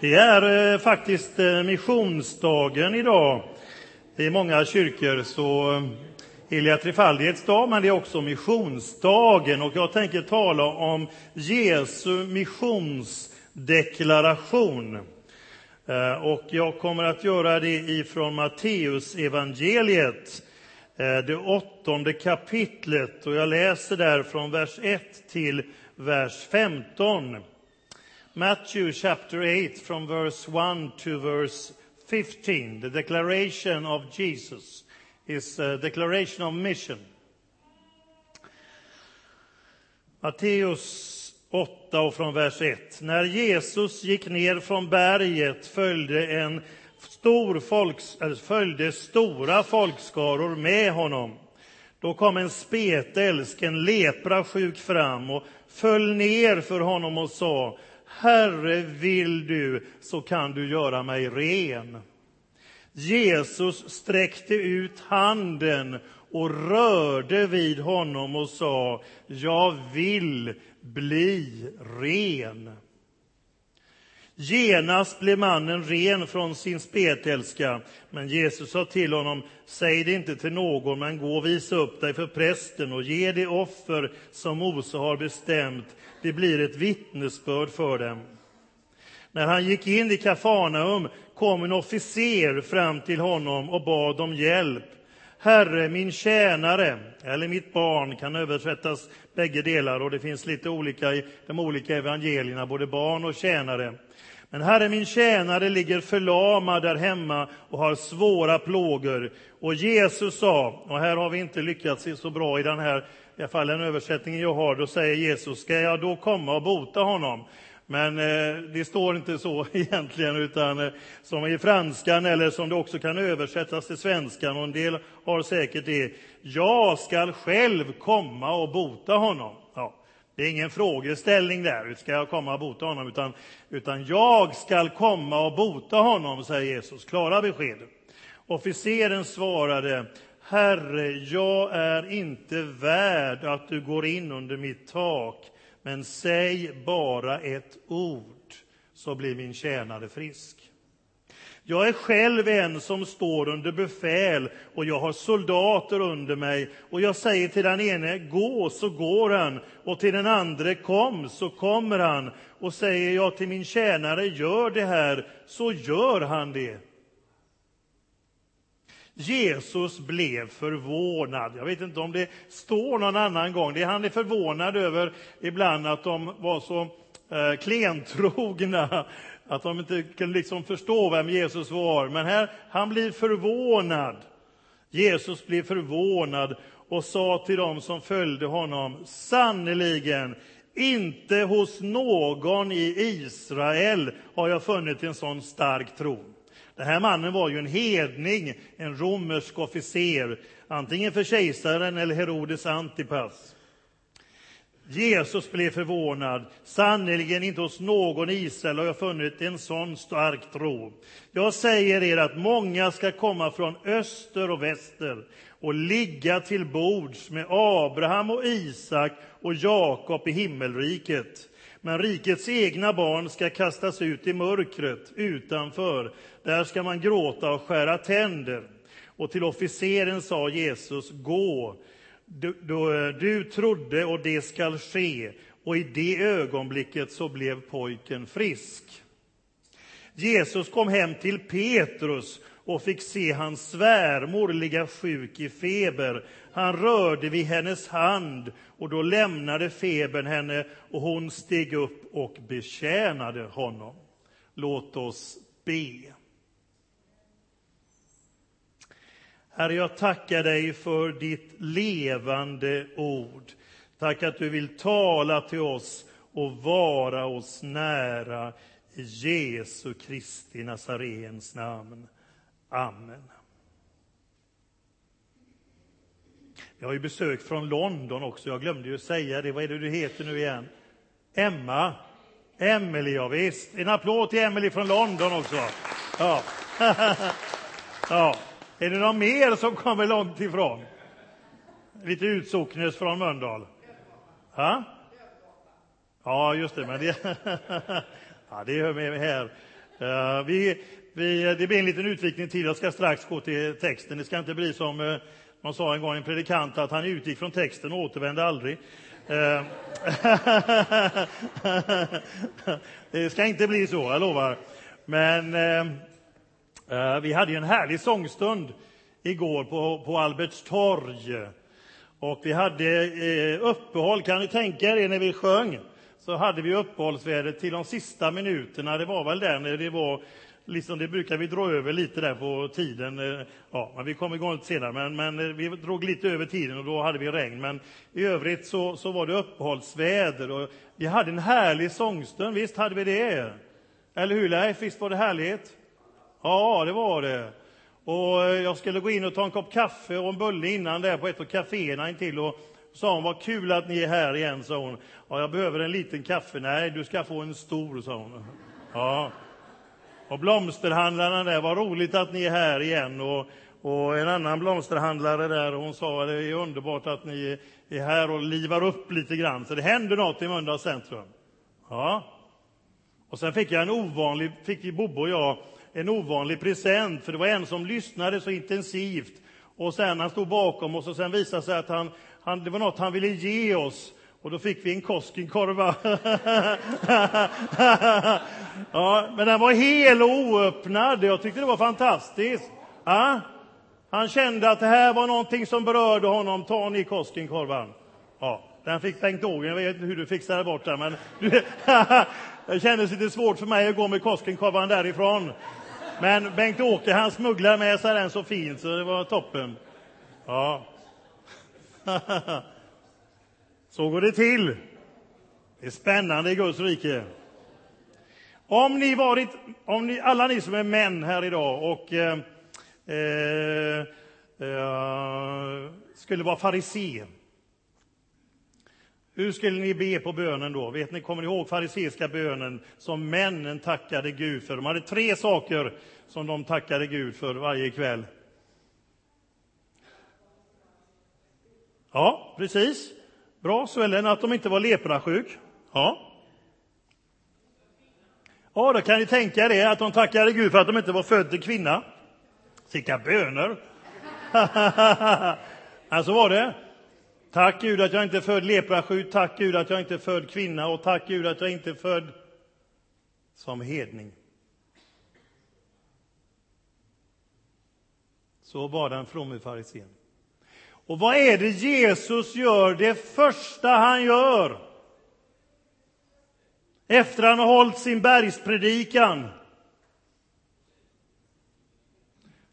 Det är eh, faktiskt eh, missionsdagen idag i många kyrkor. Så eh, Elia trefaldighets dag, men det är också missionsdagen. Och jag tänker tala om Jesu missionsdeklaration. Eh, och jag kommer att göra det ifrån Matteus evangeliet, eh, det åttonde kapitlet. Och jag läser där från vers 1 till vers 15. Matthew chapter 8 from verse 1 to verse 15, the declaration of Jesus, his uh, declaration of mission. Matteus 8 och från vers 1. När Jesus gick ner från berget följde, en stor folks, följde stora folkskaror med honom. Då kom en spetälsk, en leprasjuk fram och föll ner för honom och sa Herre, vill du så kan du göra mig ren. Jesus sträckte ut handen och rörde vid honom och sa, jag vill bli ren. Genast blev mannen ren från sin spetälska, men Jesus sa till honom, säg det inte till någon, men gå och visa upp dig för prästen och ge det offer som Mose har bestämt. Det blir ett vittnesbörd för dem. När han gick in i Kafarnaum kom en officer fram till honom och bad om hjälp. Herre, min tjänare, eller mitt barn, kan översättas bägge delar och det finns lite olika i de olika evangelierna, både barn och tjänare. Men Herre, min tjänare ligger förlamad där hemma och har svåra plågor. Och Jesus sa, och här har vi inte lyckats se så bra i den här, i alla fall den översättningen jag har, då säger Jesus, ska jag då komma och bota honom? Men eh, det står inte så egentligen, utan eh, som i franskan eller som det också kan översättas till svenskan, och en del har säkert det. Jag skall själv komma och bota honom. Ja, det är ingen frågeställning där, ska jag komma och bota honom, utan, utan jag skall komma och bota honom, säger Jesus. Klara besked. Officeren svarade, Herre, jag är inte värd att du går in under mitt tak men säg bara ett ord, så blir min tjänare frisk. Jag är själv en som står under befäl och jag har soldater under mig. Och jag säger till den ene, gå, så går han. Och till den andre kom, så kommer han. Och säger jag till min tjänare, gör det här, så gör han det. Jesus blev förvånad. Jag vet inte om det står någon annan gång. Det han är förvånad över ibland att de var så eh, klentrogna att de inte kunde liksom förstå vem Jesus var. Men här, han blir förvånad. Jesus blev förvånad och sa till dem som följde honom, sannerligen, inte hos någon i Israel har jag funnit en sån stark tro. Den här mannen var ju en hedning, en romersk officer, antingen för kejsaren eller Herodes Antipas. Jesus blev förvånad. Sannerligen inte hos någon i Israel har jag funnit en sån stark tro. Jag säger er att många ska komma från öster och väster och ligga till bords med Abraham och Isak och Jakob i himmelriket. Men rikets egna barn ska kastas ut i mörkret utanför. Där ska man gråta och skära tänder. Och till officeren sa Jesus, gå. Du, du, du trodde och det skall ske. Och i det ögonblicket så blev pojken frisk. Jesus kom hem till Petrus och fick se hans svärmor ligga sjuk i feber. Han rörde vid hennes hand och då lämnade febern henne och hon steg upp och betjänade honom. Låt oss be. Herre, jag tackar dig för ditt levande ord. Tack att du vill tala till oss och vara oss nära. I Jesu Kristi Nazarens namn. Amen. Jag har ju besök från London också. Jag glömde ju säga det. Vad är det du heter nu igen? Emma. Emelie, ja, visst. En applåd till Emelie från London också. Ja. ja. Är det någon mer som kommer långt ifrån? Lite utsocknes från Mölndal? Ja, just det. Men det, ja, det hör med här. Eh, vi, vi, det blir en liten utvikning till. Jag ska strax gå till texten. Det ska inte bli som eh, man sa en gång en predikant, att han utgick från texten och återvände aldrig. Eh, det ska inte bli så, jag lovar. Men eh, eh, vi hade en härlig sångstund igår på, på Albertstorg. Och vi hade uppehåll, kan ni tänka er när vi sjöng? så hade vi uppehållsväder till de sista minuterna. Det var väl där när det var liksom det brukar vi dra över lite där på tiden. Eh, ja, men vi kom igång lite senare, men, men eh, vi drog lite över tiden och då hade vi regn. Men i övrigt så, så var det uppehållsväder och vi hade en härlig sångstund. Visst hade vi det? Eller hur Leif? Visst var det härligt? Ja, det var det. Och eh, jag skulle gå in och ta en kopp kaffe och en bulle innan där på ett av kaféerna intill och sa hon, vad kul att ni är här igen, sa hon. Ja, jag behöver en liten kaffe. Nej, du ska få en stor, sa hon. Ja. Och blomsterhandlarna där, vad roligt att ni är här igen. Och, och en annan blomsterhandlare där, hon sa, det är underbart att ni är här och livar upp lite grann. Så det händer något i Mölndals centrum. Ja. Och sen fick jag en ovanlig, fick Bobbe och jag en ovanlig present, för det var en som lyssnade så intensivt. Och sen han stod bakom oss och sen visade sig att han, han, det var något han ville ge oss. Och då fick vi en Koskenkorva. ja, men den var hel och oöppnad. Jag tyckte det var fantastiskt. Ja? Han kände att det här var någonting som berörde honom. Ta ni Koskenkorvan. Ja, den fick Bengt Ågren. Jag vet inte hur du fixade bort den, men det kändes lite svårt för mig att gå med Koskenkorvan därifrån. Men Bengt-Åke han smugglade med sig den så fint, så det var toppen. Ja. Så går det till. Det är spännande i Guds rike. Om ni varit, om ni, alla ni som är män här idag och eh, eh, eh skulle vara farisé. Hur skulle ni be på bönen då? Vet ni, kommer ni ihåg fariseiska bönen som männen tackade Gud för? De hade tre saker som de tackade Gud för varje kväll. Ja, precis. Bra, Svällen, att de inte var leprasjuk. Ja. Ja, då kan ni tänka er att de tackade Gud för att de inte var född till kvinna. Vilka böner! alltså var det. Tack Gud att jag inte är född leprasjuk, tack Gud att jag inte är född kvinna och tack Gud att jag inte är född som hedning. Så bad den fromme farisén. Och vad är det Jesus gör det första han gör? Efter han har hållit sin bergspredikan.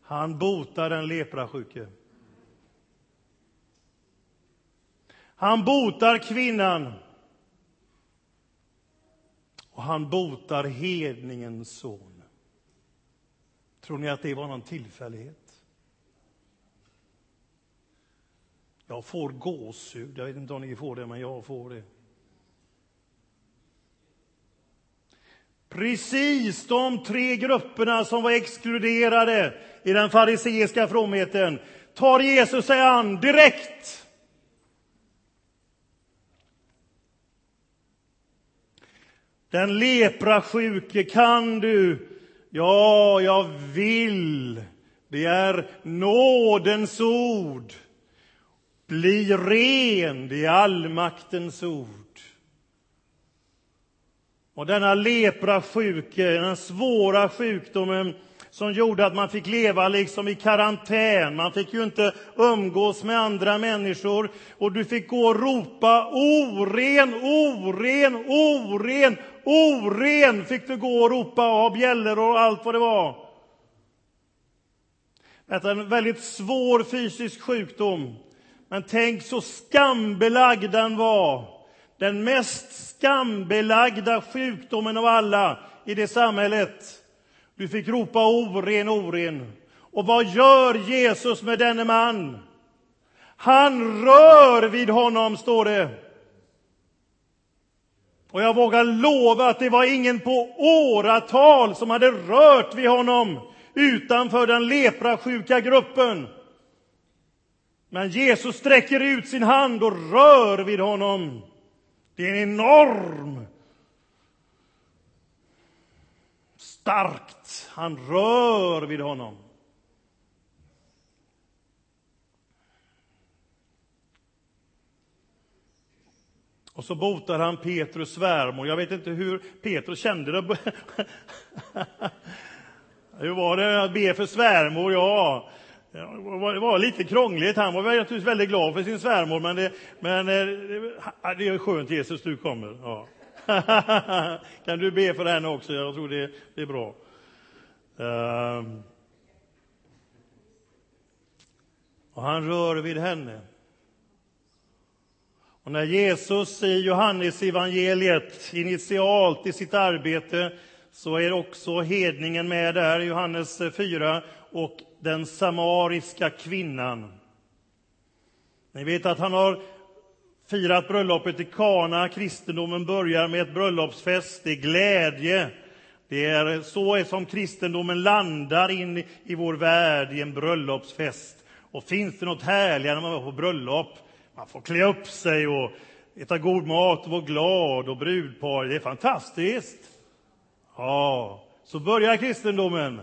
Han botar den leprasjuke. Han botar kvinnan. Och han botar hedningens son. Tror ni att det var någon tillfällighet? Jag får gåshud. Jag vet inte om ni får det, men jag får det. Precis de tre grupperna som var exkluderade i den fariseiska fromheten tar Jesus sig an direkt. Den leprasjuke, kan du? Ja, jag vill. Det är nådens ord. Bli ren, det är allmaktens ord. Och denna leprasjuke, den svåra sjukdomen som gjorde att man fick leva liksom i karantän. Man fick ju inte umgås med andra människor och du fick gå och ropa oren, oren, oren, oren fick du gå och ropa och ha bjällror och allt vad det var. Detta är en väldigt svår fysisk sjukdom. Men tänk så skambelagd den var. Den mest skambelagda sjukdomen av alla i det samhället. Du fick ropa oren, oren. Och vad gör Jesus med denne man? Han rör vid honom, står det. Och jag vågar lova att det var ingen på åratal som hade rört vid honom utanför den leprasjuka gruppen. Men Jesus sträcker ut sin hand och rör vid honom. Det är en enorm starkt. Han rör vid honom. Och så botar han Petrus svärmor. Jag vet inte hur Petrus kände det. hur var det att be för svärmor? Ja, det var lite krångligt. Han var naturligtvis väldigt glad för sin svärmor, men det, men eh, det är skönt Jesus, du kommer. Ja. kan du be för henne också? Jag tror det, det är bra. Um. Och han rör vid henne. Och när Jesus i Johannes evangeliet initialt i sitt arbete så är också hedningen med där, Johannes 4, och den samariska kvinnan. Ni vet att han har firat bröllopet i Kana. Kristendomen börjar med ett bröllopsfest, det är glädje. Det är så som kristendomen landar in i vår värld, i en bröllopsfest. Och finns det något härligare när man är på bröllop? Man får klä upp sig och äta god mat och vara glad och brudpar. Det är fantastiskt. Ja, så börjar kristendomen.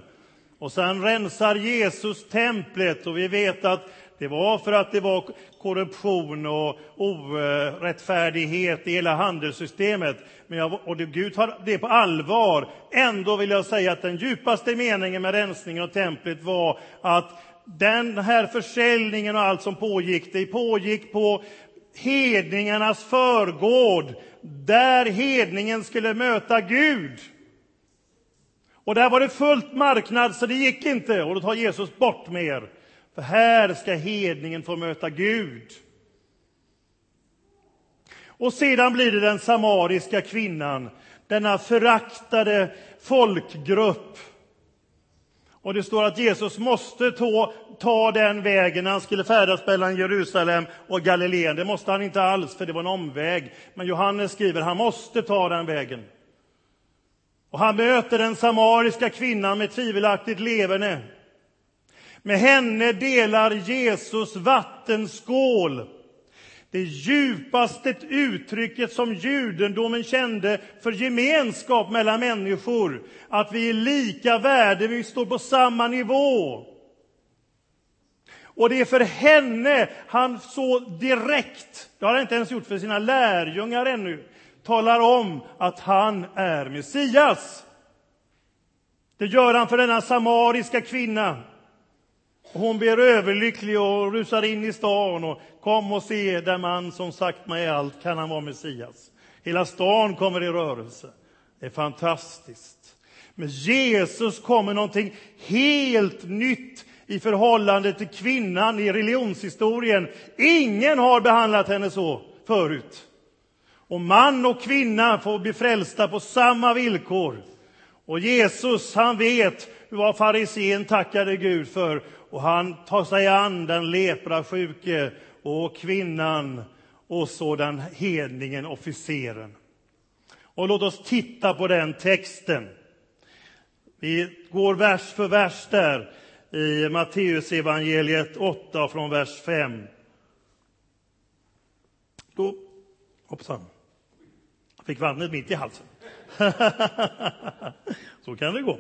Och sen rensar Jesus templet och vi vet att det var för att det var korruption och orättfärdighet i hela handelssystemet. Men jag, och det, Gud tar det på allvar. Ändå vill jag säga att den djupaste meningen med rensningen av templet var att den här försäljningen och allt som pågick, det pågick på hedningarnas förgård, där hedningen skulle möta Gud. Och där var det fullt marknad, så det gick inte. Och då tar Jesus bort mer. För här ska hedningen få möta Gud. Och sedan blir det den samariska kvinnan, denna föraktade folkgrupp. Och det står att Jesus måste ta, ta den vägen när han skulle färdas mellan Jerusalem och Galileen. Det måste han inte alls, för det var en omväg. Men Johannes skriver att han måste ta den vägen. Och han möter den samariska kvinnan med tvivelaktigt leverne. Med henne delar Jesus vattenskål. Det djupaste uttrycket som judendomen kände för gemenskap mellan människor. Att vi är lika värde, vi står på samma nivå. Och det är för henne han så direkt, det har han inte ens gjort för sina lärjungar ännu, talar om att han är Messias. Det gör han för denna samariska kvinna. Hon blir överlycklig och rusar in i stan och kom och se den man som sagt mig allt, kan han vara Messias? Hela stan kommer i rörelse. Det är fantastiskt. Med Jesus kommer någonting helt nytt i förhållande till kvinnan i religionshistorien. Ingen har behandlat henne så förut. Och man och kvinna får bli frälsta på samma villkor. Och Jesus, han vet vad farisén tackade Gud för och han tar sig an den leprasjuke och kvinnan och så den hedningen, officeren. Och låt oss titta på den texten. Vi går vers för vers där i Matteus evangeliet 8 från vers 5. Då, hoppsan, fick vattnet mitt i halsen. Så kan det gå.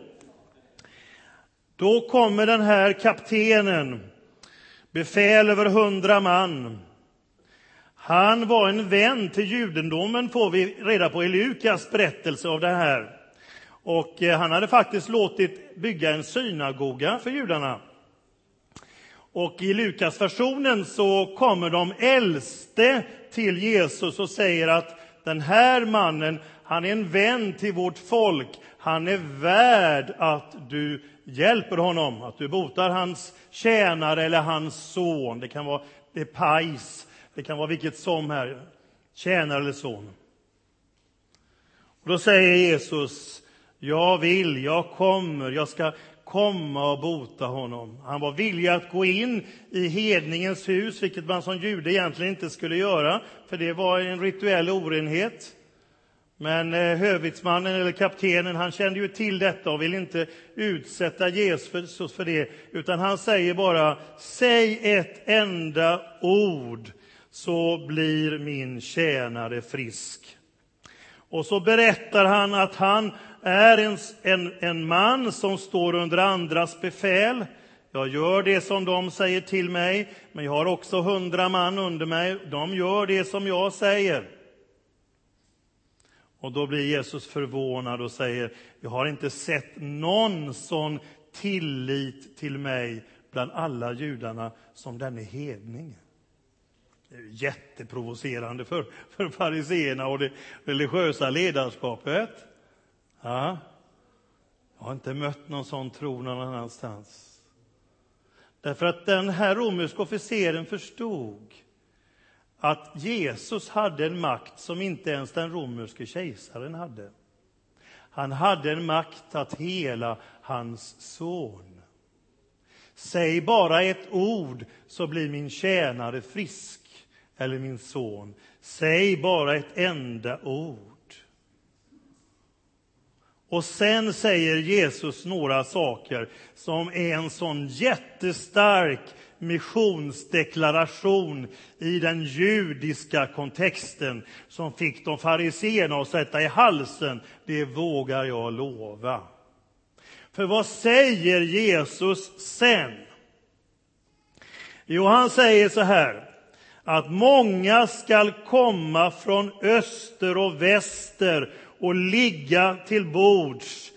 Då kommer den här kaptenen, befäl över hundra man. Han var en vän till judendomen, får vi reda på i Lukas berättelse av det här. Och eh, han hade faktiskt låtit bygga en synagoga för judarna. Och i Lukas-versionen så kommer de äldste till Jesus och säger att den här mannen, han är en vän till vårt folk. Han är värd att du hjälper honom, att du botar hans tjänare eller hans son. Det kan vara det pajs, det kan vara vilket som här, tjänare eller son. Och då säger Jesus, jag vill, jag kommer, jag ska komma och bota honom. Han var villig att gå in i hedningens hus, vilket man som jude egentligen inte skulle göra, för det var en rituell orenhet. Men eh, hövitsmannen eller kaptenen han kände ju till detta och vill inte utsätta Jesus för det, utan han säger bara säg ett enda ord så blir min tjänare frisk. Och så berättar han att han är en, en, en man som står under andras befäl. Jag gör det som de säger till mig, men jag har också hundra man under mig. De gör det som jag säger. Och då blir Jesus förvånad och säger, jag har inte sett någon sån tillit till mig bland alla judarna som denne hedning. Jätteprovocerande för, för fariseerna och det religiösa ledarskapet. Ja. Jag har inte mött någon sån tro någon annanstans. Därför att den här romerska officeren förstod att Jesus hade en makt som inte ens den romerske kejsaren hade. Han hade en makt att hela hans son. Säg bara ett ord så blir min tjänare frisk, eller min son. Säg bara ett enda ord. Och sen säger Jesus några saker som är en sån jättestark missionsdeklaration i den judiska kontexten som fick de fariséerna att sätta i halsen. Det vågar jag lova. För vad säger Jesus sen? Jo, han säger så här att många skall komma från öster och väster och ligga till bords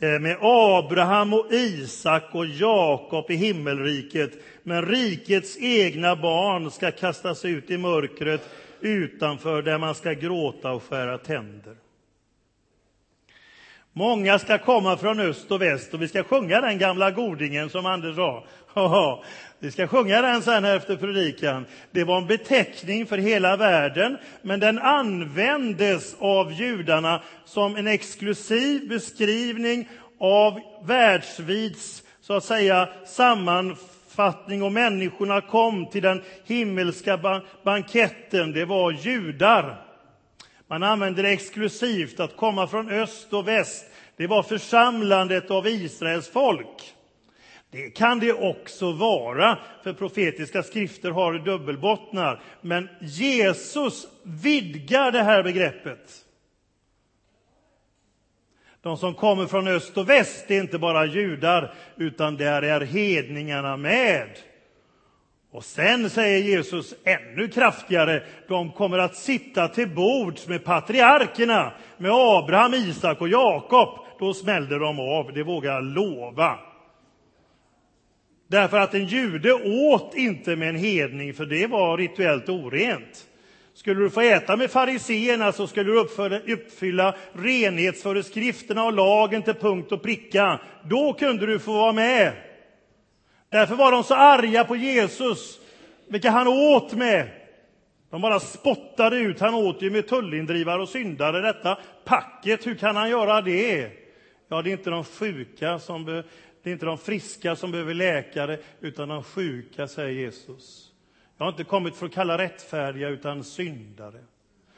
eh, med Abraham och Isak och Jakob i himmelriket. Men rikets egna barn ska kastas ut i mörkret utanför där man ska gråta och skära tänder. Många ska komma från öst och väst och vi ska sjunga den gamla godingen som Anders sa. Vi ska sjunga den sen efter predikan. Det var en beteckning för hela världen, men den användes av judarna som en exklusiv beskrivning av världsvids, så att säga, sammanfattning och människorna kom till den himmelska banketten. Det var judar. Man använde det exklusivt, att komma från öst och väst. Det var församlandet av Israels folk. Det kan det också vara, för profetiska skrifter har dubbelbottnar. Men Jesus vidgar det här begreppet. De som kommer från öst och väst är inte bara judar, utan där är hedningarna med. Och sen säger Jesus ännu kraftigare, de kommer att sitta till bords med patriarkerna, med Abraham, Isak och Jakob. Då smällde de av, det vågar jag lova. Därför att en jude åt inte med en hedning, för det var rituellt orent. Skulle du få äta med fariseerna så skulle du uppfylla, renhetsföreskrifterna och lagen till punkt och pricka. Då kunde du få vara med. Därför var de så arga på Jesus, vilka han åt med. De bara spottade ut. Han åt ju med tullindrivare och syndare, detta packet. Hur kan han göra det? Ja, det är inte de sjuka som det är inte de friska som behöver läkare, utan de sjuka, säger Jesus. Jag har inte kommit för att kalla rättfärdiga, utan syndare.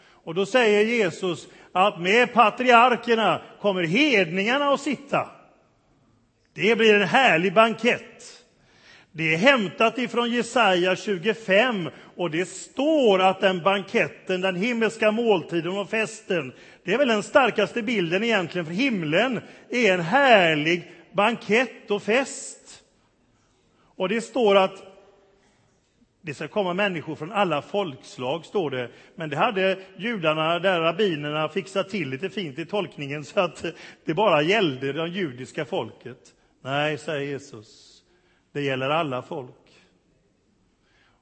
Och då säger Jesus att med patriarkerna kommer hedningarna att sitta. Det blir en härlig bankett. Det är hämtat ifrån Jesaja 25 och det står att den banketten, den himmelska måltiden och festen, det är väl den starkaste bilden egentligen för himlen, är en härlig bankett och fest. Och det står att det ska komma människor från alla folkslag, står det. Men det hade judarna, där rabbinerna, fixat till lite fint i tolkningen så att det bara gällde det judiska folket. Nej, säger Jesus. Det gäller alla folk.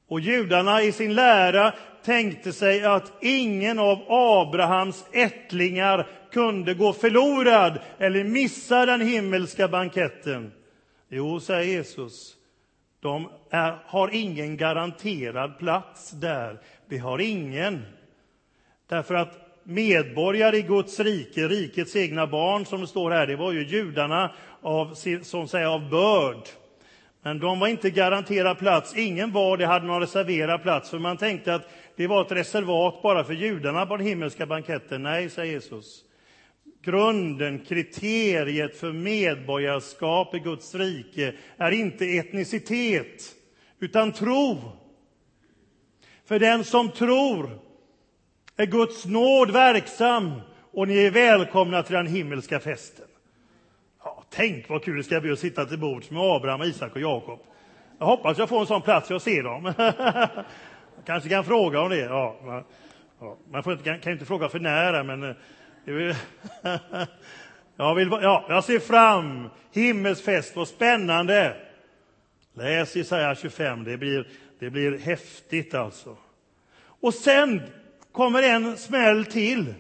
Och judarna i sin lära tänkte sig att ingen av Abrahams ättlingar kunde gå förlorad eller missa den himmelska banketten. Jo, säger Jesus, de är, har ingen garanterad plats där. Det har ingen. Därför att medborgare i Guds rike, rikets egna barn, som det står här, det var ju judarna av, som säger, av börd. Men de var inte garanterad plats. Ingen var det hade någon reserverad plats, för man tänkte att det var ett reservat bara för judarna på den himmelska banketten. Nej, säger Jesus. Grunden, kriteriet för medborgarskap i Guds rike är inte etnicitet, utan tro. För den som tror är Guds nåd verksam och ni är välkomna till den himmelska festen. Ja, tänk vad kul det ska bli att sitta till bords med Abraham, Isak och Jakob. Jag hoppas jag får en sån plats jag ser dem. kanske kan fråga om det. Ja, man, ja, man får inte, kan, kan inte fråga för nära, men... Eh, Jag, vill, ja, jag ser fram himmelsfest, vad spännande! Läs Jesaja 25, det blir, det blir häftigt alltså. Och sen kommer en smäll till.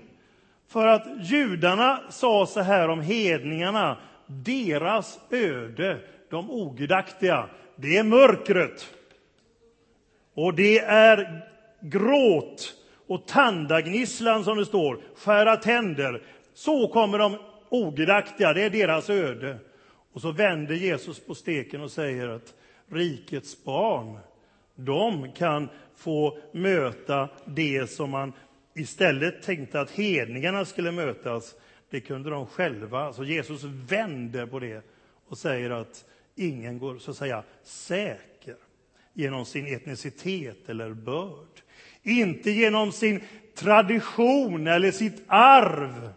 För att judarna sa så här om hedningarna, deras öde, de ogudaktiga, det är mörkret. Och det är gråt och tandagnisslan, som det står, skära tänder. Så kommer de ogudaktiga, det är deras öde. Och så vänder Jesus på steken och säger att rikets barn, de kan få möta det som man istället tänkte att hedningarna skulle mötas. Det kunde de själva. Så Jesus vänder på det och säger att ingen går så att säga säker genom sin etnicitet eller börd. Inte genom sin tradition eller sitt arv.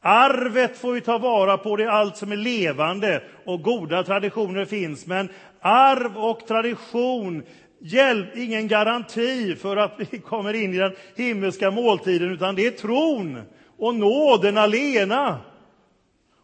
Arvet får vi ta vara på, det är allt som är levande och goda traditioner finns. Men arv och tradition hjälp, ingen garanti för att vi kommer in i den himmelska måltiden, utan det är tron och nåden alena.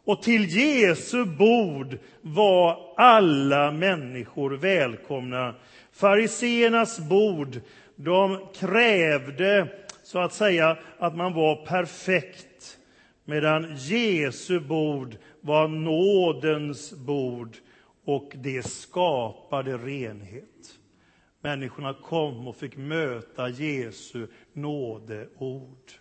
Och till Jesu bord var alla människor välkomna. Fariseernas bord, de krävde så att säga att man var perfekt, medan Jesu bord var nådens bord och det skapade renhet. Människorna kom och fick möta Jesu nådeord.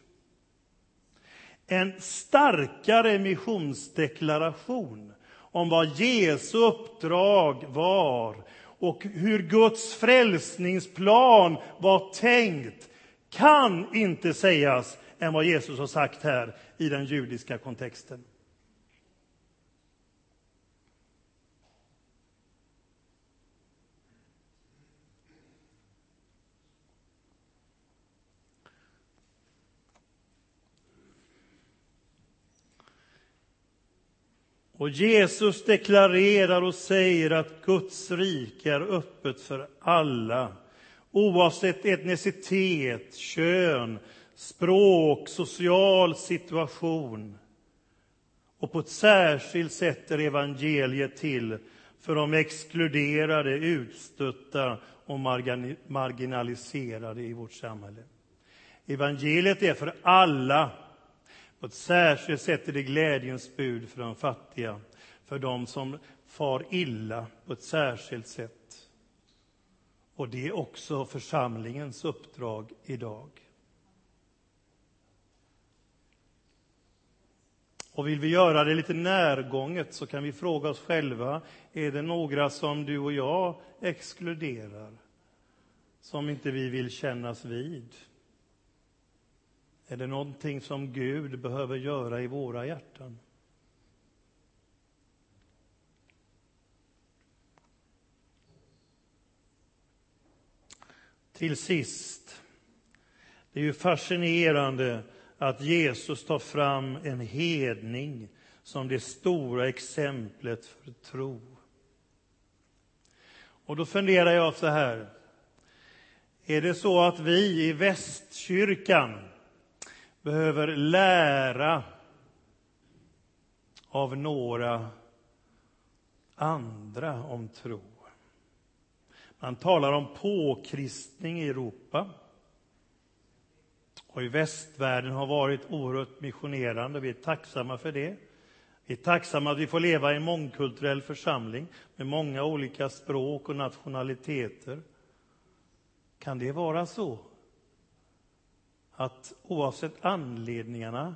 En starkare missionsdeklaration om vad Jesu uppdrag var och hur Guds frälsningsplan var tänkt kan inte sägas än vad Jesus har sagt här i den judiska kontexten. Och Jesus deklarerar och säger att Guds rike är öppet för alla, oavsett etnicitet, kön, språk, social situation. Och på ett särskilt sätt är evangeliet till för de exkluderade, utstötta och marginaliserade i vårt samhälle. Evangeliet är för alla på ett särskilt sätt är det glädjens bud för de fattiga, för de som far illa på ett särskilt sätt. Och det är också församlingens uppdrag idag. Och vill vi göra det lite närgånget så kan vi fråga oss själva, är det några som du och jag exkluderar? Som inte vi vill kännas vid? Är det någonting som Gud behöver göra i våra hjärtan? Till sist, det är ju fascinerande att Jesus tar fram en hedning som det stora exemplet för tro. Och då funderar jag så här. Är det så att vi i Västkyrkan behöver lära av några andra om tro. Man talar om påkristning i Europa. Och i västvärlden har varit oerhört missionerande. Vi är tacksamma för det. Vi är tacksamma att vi får leva i en mångkulturell församling med många olika språk och nationaliteter. Kan det vara så att oavsett anledningarna,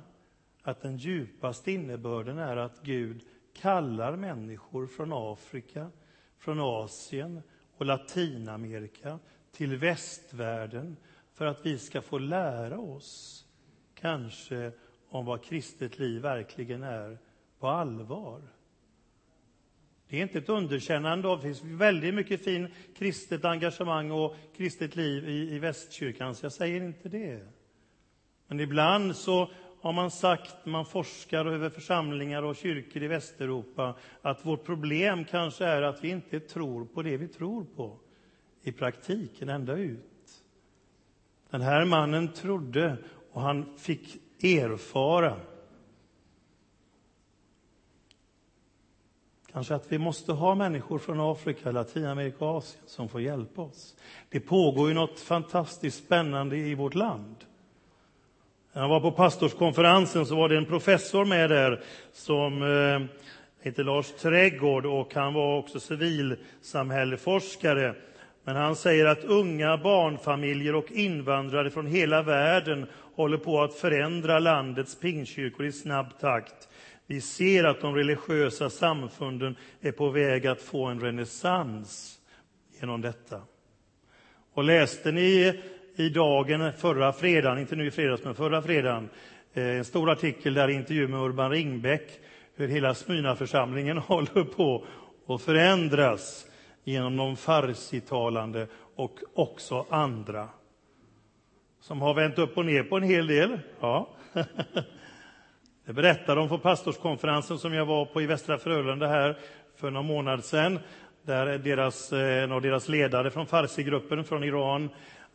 att den djupaste innebörden är att Gud kallar människor från Afrika, från Asien och Latinamerika till västvärlden för att vi ska få lära oss, kanske, om vad kristet liv verkligen är på allvar. Det är inte ett underkännande av, det finns väldigt mycket fin kristet engagemang och kristet liv i, i västkyrkan, så jag säger inte det. Men ibland så har man sagt, man forskar över församlingar och kyrkor i Västeuropa, att vårt problem kanske är att vi inte tror på det vi tror på i praktiken ända ut. Den här mannen trodde och han fick erfara Kanske att vi måste ha människor från Afrika, Latinamerika och Asien som får hjälpa oss. Det pågår ju något fantastiskt spännande i vårt land. När jag var på pastorskonferensen så var det en professor med där som eh, heter Lars Trädgård och han var också civilsamhälleforskare. Men han säger att unga barnfamiljer och invandrare från hela världen håller på att förändra landets pingkyrkor i snabb takt. Vi ser att de religiösa samfunden är på väg att få en renässans genom detta. Och läste ni i Dagen förra fredagen, inte nu i fredags, men förra fredagen, eh, en stor artikel där intervju med Urban Ringbäck, hur hela Smyrnaförsamlingen håller på att förändras genom de farsitalande och också andra som har vänt upp och ner på en hel del. Ja. Det berättade de på pastorskonferensen som jag var på i Västra Frölunda här för någon månad sedan. Där deras, eh, en av deras ledare från Farsi-gruppen från Iran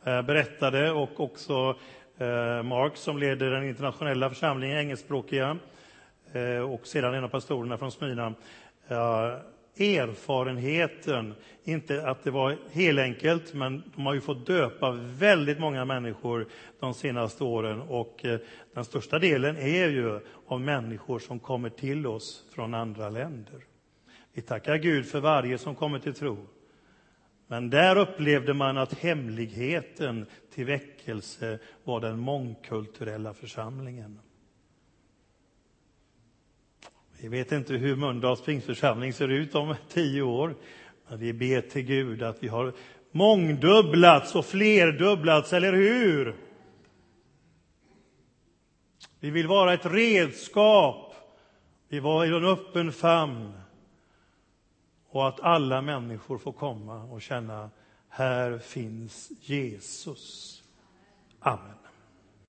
Eh, berättade och också eh, Mark som leder den internationella församlingen, engelskspråkiga eh, och sedan en av pastorerna från Smyrna erfarenheten, inte att det var helenkelt, men de har ju fått döpa väldigt många människor de senaste åren och den största delen är ju av människor som kommer till oss från andra länder. Vi tackar Gud för varje som kommer till tro. Men där upplevde man att hemligheten till väckelse var den mångkulturella församlingen. Vi vet inte hur Mölndals pingstförsamling ser ut om tio år, men vi ber till Gud att vi har mångdubblats och flerdubblats, eller hur? Vi vill vara ett redskap. Vi var i en öppen famn. Och att alla människor får komma och känna, här finns Jesus. Amen.